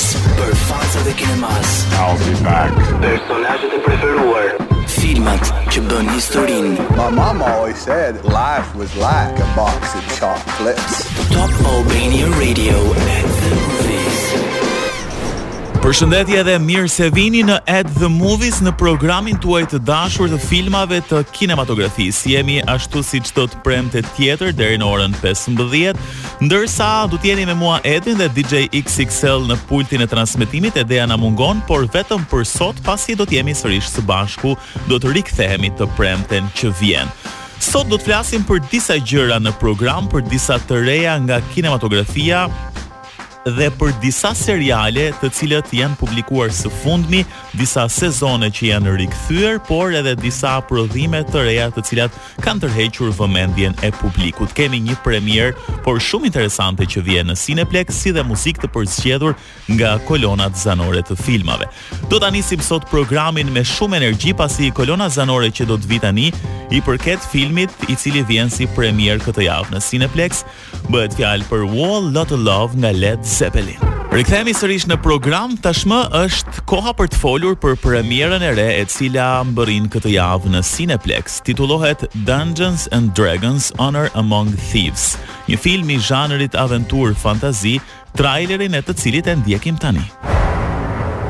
Për fansat e kinemas I'll be back Personazhet e preferuar Filmat që bënë historinë My mama always said Life was like a box of chocolates Top Albania Radio At the movies Përshëndetje dhe mirë se vini në At the Movies në programin tuaj të dashur të filmave të kinematografisë. Jemi ashtu si çdo të premte tjetër deri në orën 15 Ndërsa do të jeni me mua Edin dhe DJ XXL në pultin e transmetimit, Edea na mungon, por vetëm për sot, pasi do të jemi sërish së bashku, do të rikthehemi të premten që vjen. Sot do të flasim për disa gjëra në program, për disa të reja nga kinematografia dhe për disa seriale të cilat janë publikuar së fundmi, disa sezone që janë rikthyer, por edhe disa prodhime të reja të cilat kanë tërhequr vëmendjen e publikut. Kemi një premierë, por shumë interesante që vjen në Cineplexx, si dhe muzikë të përzgjedhur nga kolonat zanore të filmave. Do ta nisim sot programin me shumë energji pasi kolona zanore që do të vijë tani i përket filmit i cili vjen si premierë këtë javë në Cineplexx, Bëhet fjalë për Whole Lotta Love nga Led Zeppelin. Rikthehemi sërish në program, tashmë është koha për të folur për premierën e re e cila mbërrin këtë javë në Cineplexx. Titullohet Dungeons and Dragons Honor Among Thieves, një film i zhanrit aventurë fantazi trailerin e të cilit e ndjekim tani.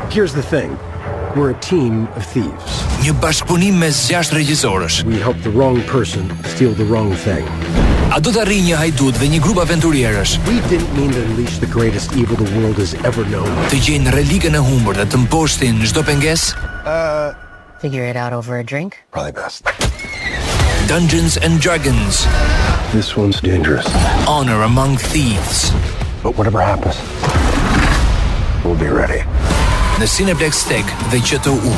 Here's the thing. We're a team of thieves. Një bashkëpunim mes gjashtë regjisorësh. We helped the wrong person steal the wrong thing. A do të arrijë një hajdut dhe një grup aventurierësh? We didn't mean to unleash the greatest evil the world has ever known. Të gjejnë relikën e humbur dhe të mposhtin çdo pengesë? Ëh, uh... Figure it out over a drink? Probably best. Dungeons and Dragons. This one's dangerous. Honor among thieves. But whatever happens, we'll be ready. Në Cineplexx TEG dhe QTU.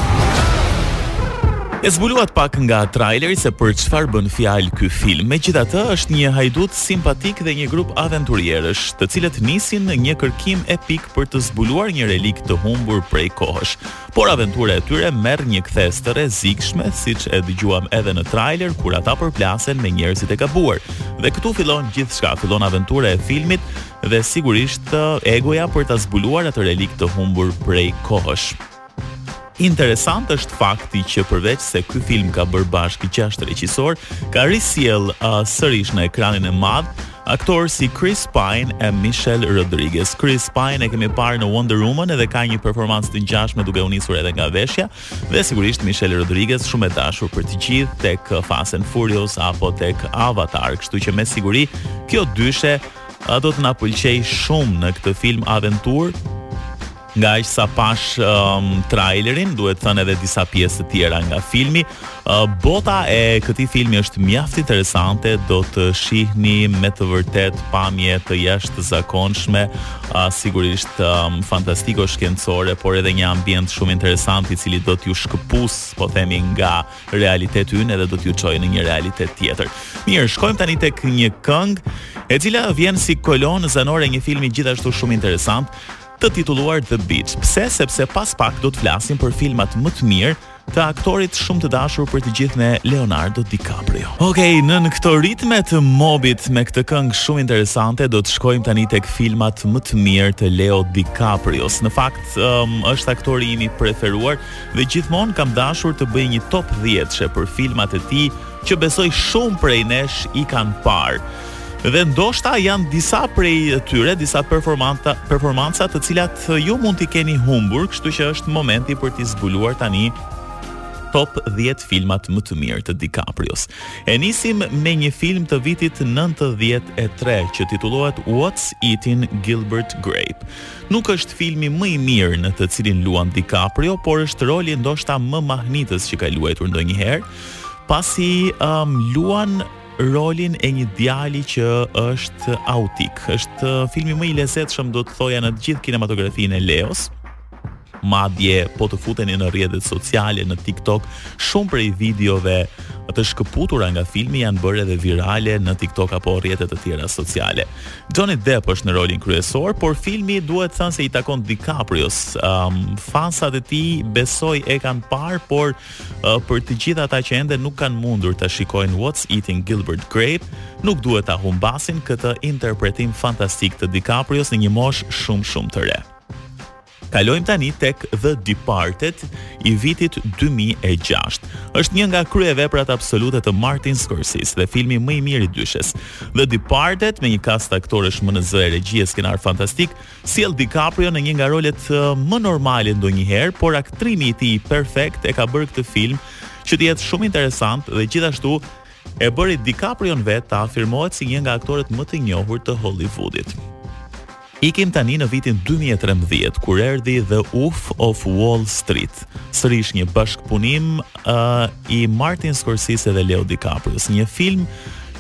E zbuluat pak nga traileri se për çfarë bën fjalë ky film. Megjithatë, është një hajdut simpatik dhe një grup aventurierësh, të cilët nisin një kërkim epik për të zbuluar një relikë të humbur prej kohësh. Por aventura e tyre merr një kthesë të rrezikshme, siç e dëgjuam edhe në trailer kur ata përplasen me njerëzit e gabuar. Dhe këtu fillon gjithçka, fillon aventura e filmit dhe sigurisht egoja për ta zbuluar atë relikë të humbur prej kohësh. Interesant është fakti që përveç se ky film ka bërë bashkë gjashtë regjisorë, ka risjellë uh, sërish në ekranin e madh Aktorë si Chris Pine e Michelle Rodriguez. Chris Pine e kemi parë në Wonder Woman edhe ka një performancë të ngjashme duke u nisur edhe nga veshja dhe sigurisht Michelle Rodriguez shumë e dashur për të gjithë tek Fast and Furious apo tek Avatar, kështu që me siguri kjo dyshe do të na pëlqejë shumë në këtë film aventurë Nga aq sa pashë um, trailerin, duhet thënë edhe disa pjesë të tjera nga filmi, uh, bota e këtij filmi është mjaft interesante, do të shihni me të vërtetë pamje të jashtëzakonshme, uh, sigurisht um, fantastiko shkencore, por edhe një ambient shumë interesant i cili do t'ju shkëpusë, po themi nga realiteti ynë edhe do t'ju çojë në një realitet tjetër. Mirë, shkojmë tani tek një këngë e cila vjen si kolonë zanore e një filmi gjithashtu shumë interesant. Të titulluar The Beach. Pse? Sepse pas pak do të flasim për filmat më të mirë të aktorit shumë të dashur për të gjithë ne Leonardo DiCaprio. Okej, nën këto ritme të Mobyt me këtë këngë shumë interesante do të shkojmë tani tek filmat më të mirë të Leo DiCaprios. Në fakt, um, është aktori im i preferuar dhe gjithmonë kam dashur të bëj një top 10-she për filmat e tij që besoj shumë prej nesh i kanë parë. Dhe ndoshta janë disa prej tyre, disa performanca, performanca të cilat ju mund t'i keni humbur, kështu që është momenti për t'i zbuluar tani top 10 filmat më të mirë të DiCaprios. E nisim me një film të vitit 93 që titullohet What's Eating Gilbert Grape. Nuk është filmi më i mirë në të cilin luan DiCaprio, por është roli ndoshta më mahnitës që ka luajtur ndonjëherë, pasi um, luan rolin e një djali që është autik. Është uh, filmi më i lezetshëm do të thoja në të gjithë kinematografinë e Leos. Madje po të futeni në rrjetet sociale, në TikTok, shumë prej videove të shkëputura nga filmi janë bërë edhe virale në TikTok apo rrjete të tjera sociale. Johnny Depp është në rolin kryesor, por filmi duhet thënë se i takon DiCaprios. Um, fansat e tij besoj e kanë parë, por Për të gjithë ata që ende nuk kanë mundur ta shikojnë What's Eating Gilbert Grape, nuk duhet ta humbasin këtë interpretim fantastik të DiCaprios në një moshë shumë shumë të re. Kalojmë tani tek The Departed i vitit 2006. Është një nga kryeveprat absolute të Martin Scorsese dhe filmi më i mirë i dyshes. The Departed me një kast aktorësh më në zë e regji e skenar fantastik, Sjell DiCaprion në një nga rolet më normale ndonjëherë, por aktrimi i tij perfekt e ka bërë këtë film që të jetë shumë interesant dhe gjithashtu e bëri DiCaprio-n vetë të afirmohet si një nga aktorët më të njohur të Hollywoodit. Ikim tani në vitin 2013, kur erdi The Wolf of Wall Street, sërish një bashkëpunim uh, i Martin Scorsese edhe Leo DiCaprios, një film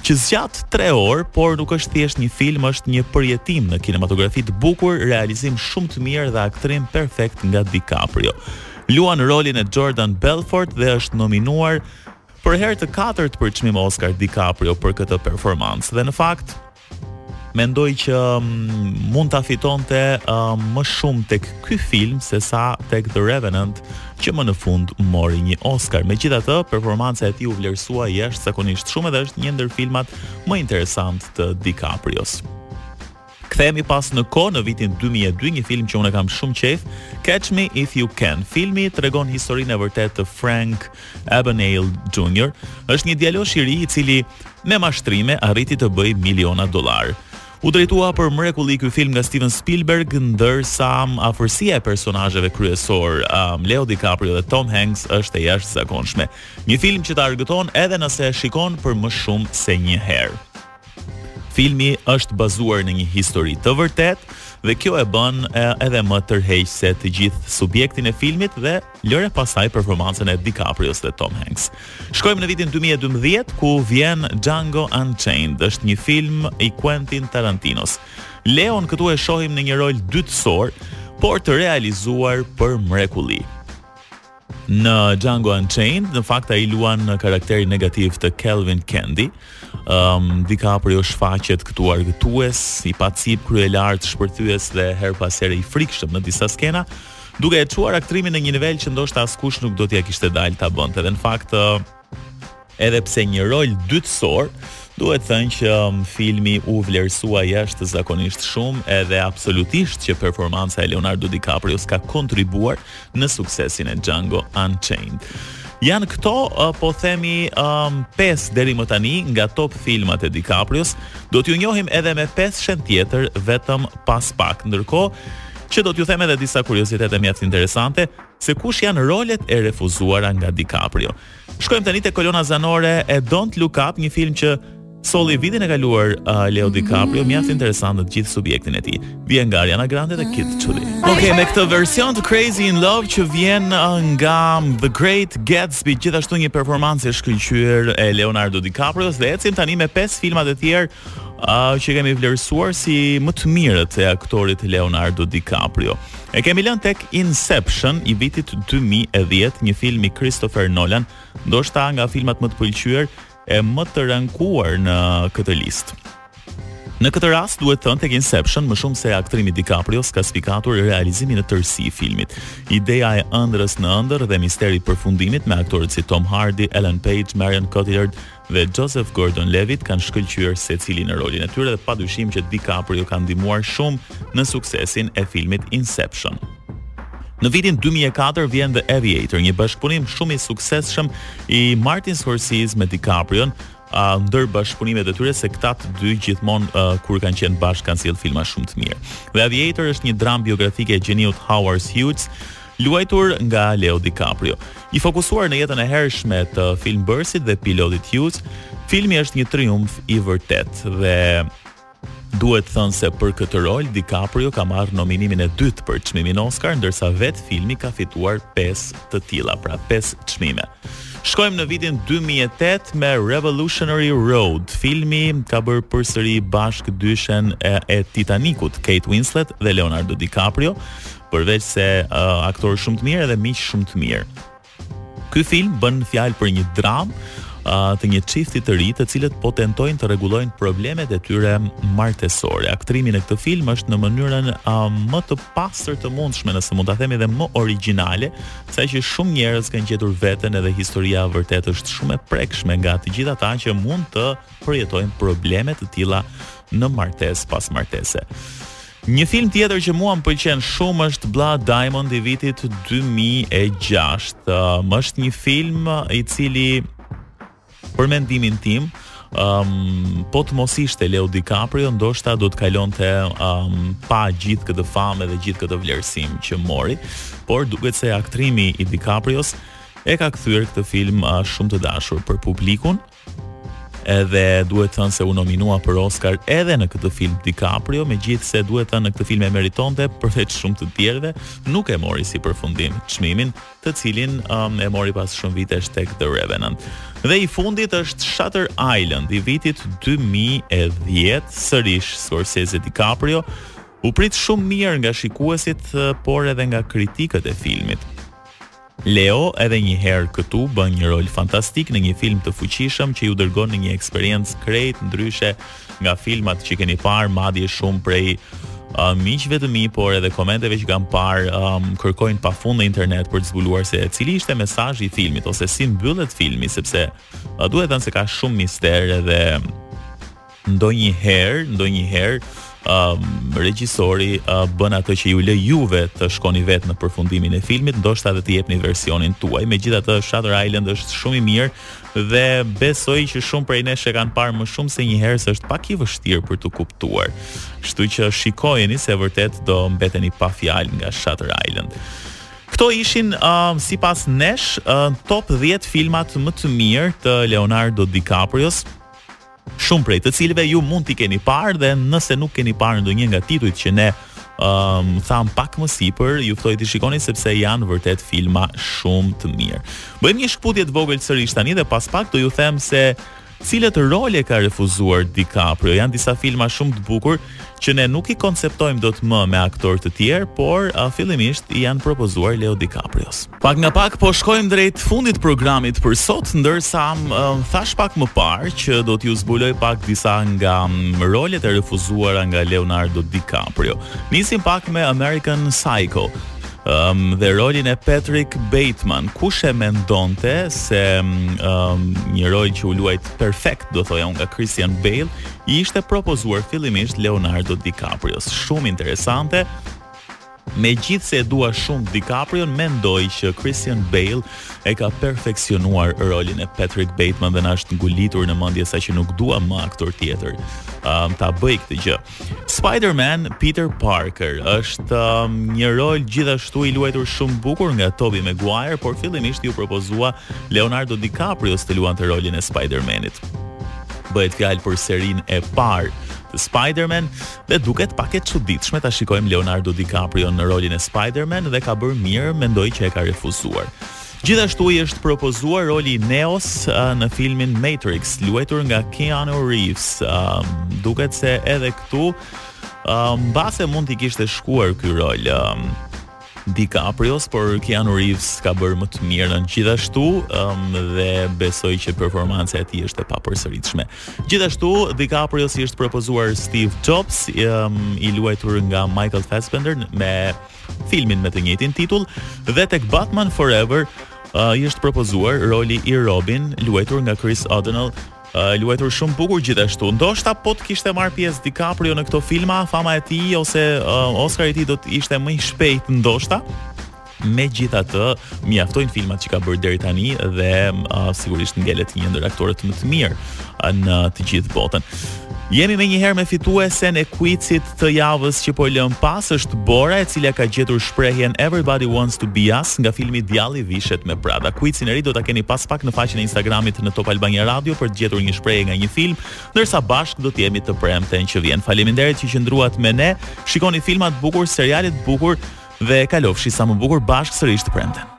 që zgjat 3 orë, por nuk është thjesht një film, është një përjetim në kinematografi të bukur, realizim shumë të mirë dhe aktrim perfekt nga DiCaprio. Luan rolin e Jordan Belfort dhe është nominuar për herë të katërt për çmim Oscar DiCaprio për këtë performancë. Dhe në fakt, mendoj që mm, mund ta fitonte uh, më shumë tek ky film se sa tek The Revenant, që më në fund mori një Oscar. Megjithatë, performanca e tij u vlerësua jashtëzakonisht shumë dhe është një ndër filmat më interesantë të DiCaprios. Kthehemi pas në kohë në vitin 2002, një film që unë e kam shumë qejf, Catch Me If You Can. Filmi tregon historinë e vërtetë të Frank Abagnale Jr. Është një djalosh i ri i cili me mashtrime arriti të bëjë miliona dollarë. U drejtua për mrekulli ky film nga Steven Spielberg, ndërsa afërsia e personazheve kryesor, um, Leo DiCaprio dhe Tom Hanks është e jashtëzakonshme. Një film që të argëton edhe nëse e shikon për më shumë se një herë. Filmi është bazuar në një histori të vërtetë dhe kjo e bën edhe më tërheqëse të gjithë subjektin e filmit dhe Lëre pastaj performancën e DiCaprios dhe Tom Hanks. Shkojmë në vitin 2012 ku vjen Django Unchained, është një film i Quentin Tarantinos. Leon këtu e shohim në një rol dytësor, por të realizuar për mrekulli. Në Django Unchained, në fakt ai luan në karakterin negativ të Calvin Candie. Um, DiCaprio shfaqet këtu argëtues, i pacip, kryelartë, shpërthyes dhe herë pas here i frikshëm në disa skena, duke e çuar aktrimin në një nivel që ndoshta askush nuk do t'ia kishte dalë ta bënte. Dhe në fakt edhe pse një rol dytësor, duhet thënë që um, filmi u vlerësua jashtëzakonisht shumë edhe absolutisht që performanca e Leonardo DiCaprios ka kontribuar në suksesin e Django Unchained. Janë këto, uh, po themi, um, 5 deri më tani nga top filmat e DiCaprios, do t'ju njohim edhe me 5-shen tjetër vetëm pas pak. Ndërkohë, që do t'ju them edhe disa kuriozitete mjaft interesante se kush janë rolet e refuzuara nga DiCaprio. Shkojmë tani te kolona zanore e Don't Look Up, një film që solli vitin e kaluar uh, Leo mhm. DiCaprio, mjaft interesant në të gjithë subjektin e tij. Vjen nga Ariana Grande dhe Kid Cudi. Okej, okay, me këtë version të Crazy in Love që vjen uh, nga The Great Gatsby, gjithashtu një performancë e shkëlqyer e Leonardo DiCaprios dhe ecim tani me pesë filmat e tjerë uh, që kemi vlerësuar si më të mirët e aktorit Leonardo DiCaprio. E kemi lënë tek Inception i vitit 2010, një film i Christopher Nolan, ndoshta nga filmat më të pëlqyer e më të rankuar në këtë listë. Në këtë rast duhet thënë tek Inception më shumë se aktrimi i DiCaprios ka spikatur realizimi në tërësi i filmit. Ideja e ëndrrës në ëndërr dhe misteri i përfundimit me aktorët si Tom Hardy, Ellen Page, Marion Cotillard, dhe Joseph Gordon-Levitt kanë shkëlqyer secili në rolin e tyre dhe padyshim që DiCaprio ka ndihmuar shumë në suksesin e filmit Inception. Në vitin 2004 vjen The Aviator, një bashkëpunim shumë i suksesshëm i Martin Scorsese me DiCaprion, ndër bashkëpunimet e tyre se këta të dy gjithmonë uh, kur kanë qenë bashkë kanë sjell filma shumë të mirë. The Aviator është një dramë biografike e gjeniut Howard Hughes, Luajtur nga Leo DiCaprio. I fokusuar në jetën e hershme të filmbërësit dhe pilotit Hughes, filmi është një triumf i vërtetë dhe Duhet thënë se për këtë rol DiCaprio ka marrë nominimin e dytë për çmimin Oscar, ndërsa vetë filmi ka fituar 5 të tilla, pra 5 çmime. Shkojmë në vitin 2008 me Revolutionary Road. Filmi ka bërë përsëri bashkë dyshen e, e Titanikut, Kate Winslet dhe Leonardo DiCaprio. Përveç se uh, aktorë shumë të mirë edhe miq shumë të mirë. Ky film bën fjalë për një dramë uh, të një çifti të ri, të cilët po tentojnë të rregullojnë problemet e tyre martesore. Aktrimi në këtë film është në mënyrën uh, më të pastër të mundshme, nëse mund ta themi edhe më origjinale, saqë shumë njerëz kanë gjetur veten edhe historia vërtet është shumë e prekshme nga të gjithë ata që mund të uh, përjetojnë probleme të tilla në martesë pas martese. Një film tjetër që mua më pëlqen shumë është Blood Diamond i vitit 2006. Um, është një film i cili për mendimin tim, um, po të mos ishte Leo DiCaprio, ndoshta do të kalonte um, pa gjithë këtë famë dhe gjithë këtë vlerësim që mori, por duket se aktrimi i DiCaprios e ka kthyer këtë film uh, shumë të dashur për publikun. Edhe duhet thënë se u nominua për Oscar edhe në këtë film DiCaprio, megjithëse duhet thënë në këtë film e meritonte përveç shumë të tjerëve, nuk e mori si përfundim çmimin, të cilin um, e mori pas shumë vitesh tek The Revenant. Dhe i fundit është Shutter Island i vitit 2010, sërish Scorsese DiCaprio, u prit shumë mirë nga shikuesit, por edhe nga kritikët e filmit. Leo edhe një herë këtu bën një rol fantastik në një film të fuqishëm që ju dërgon në një eksperiencë krejt ndryshe nga filmat që keni parë, madje shumë prej uh, miqve të mi, por edhe komenteve që kam parë, um, kërkojnë pafund në internet për të zbuluar se cili ishte mesazhi i filmit ose si mbyllet filmi, sepse uh, duhet thënë se ka shumë mister edhe ndonjëherë, ndonjëherë um, regjisori uh, bën atë që ju lë juve të shkoni vetë në përfundimin e filmit, ndoshta edhe të jepni versionin tuaj. Megjithatë Shutter Island është shumë i mirë dhe besoj që shumë prej nesh e kanë parë më shumë se një herë se është pak i vështirë për t'u kuptuar. Kështu që shikojeni se vërtet do mbeteni pa fjalë nga Shutter Island. Këto ishin uh, sipas nesh uh, top 10 filmat më të mirë të Leonardo DiCaprio-s. shumë prej të cilëve ju mund t'i keni parë dhe nëse nuk keni parë ndonjë nga titujt që ne um, thamë pak më sipër, ju ftoj t'i shikoni sepse janë vërtet filma shumë të mirë. Bëjmë një shkëputje të vogël sërish tani dhe pas pak do ju them se cilat role ka refuzuar DiCaprio. Janë disa filma shumë të bukur që ne nuk i konceptojmë dot më me aktorë të tjerë, por uh, fillimisht i janë propozuar Leo DiCaprios. Pak nga pak po shkojmë drejt fundit të programit për sot, ndërsa uh, thashë pak më parë që do t'ju zbuloj pak disa nga mm, rolet e refuzuara nga Leonardo DiCaprio. Nisim pak me American Psycho. Um, dhe rolin e Patrick Bateman kush e mendonte se um, një rol që u luajt perfekt do thoja unë nga Christian Bale i ishte propozuar fillimisht Leonardo DiCaprios. Shumë interesante, megjithëse e dua shumë DiCaprion, mendoj që Christian Bale e ka perfeksionuar rolin e Patrick Bateman dhe na është ngulitur në mendje sa që nuk dua më aktor tjetër um, ta bëjë këtë gjë. Spider-Man Peter Parker është um, një rol gjithashtu i luajtur shumë bukur nga Tobey Maguire, por fillimisht iu propozua Leonardo DiCaprios të luante rolin e Spider-Manit. Bëhet fjalë për serinë e parë të Spider-Man dhe duket pak e çuditshme ta shikojmë Leonardo DiCaprio në rolin e Spider-Man dhe ka bërë mirë, mendoj që e ka refuzuar. Gjithashtu i është propozuar roli i Neos uh, në filmin Matrix, luajtur nga Keanu Reeves. Uh, duket se edhe këtu uh, mbase mund t'i kishte shkuar ky rol. Uh, DiCaprios, por Keanu Reeves ka bërë më të mirën gjithashtu um, dhe besoj që performanca e tij është e papërsëritshme. Gjithashtu DiCaprios i është propozuar Steve Jobs, um, i luajtur nga Michael Fassbender me filmin me të njëjtin titull dhe tek Batman Forever uh, i është propozuar roli i Robin luajtur nga Chris O'Donnell E luajtur shumë bukur gjithashtu. Ndoshta po të kishte marrë pjesë DiCaprio në këto filma, fama e tij ose uh, Oscari i tij do të ishte më i shpejtë ndoshta. Megjithatë, mjaftojnë filmat që ka bërë deri tani dhe uh, sigurisht ngelet një ndër aktorët më të mirë uh, në të gjithë botën. Jemi menjëherë me fituesen e kuicit të javës që po e lëm pas është Bora e cila ka gjetur shprehjen Everybody Wants to Be Us nga filmi Djalli vishet me Prada. Kuicin e ri do ta keni pas pak në faqen e Instagramit në Top Albania Radio për të gjetur një shprehje nga një film, ndërsa bashkë do të jemi të premten që vjen. Faleminderit që qëndruat me ne. Shikoni filma të bukur, seriale të bukur dhe kalofshi sa më bukur bashkë sërish të premten.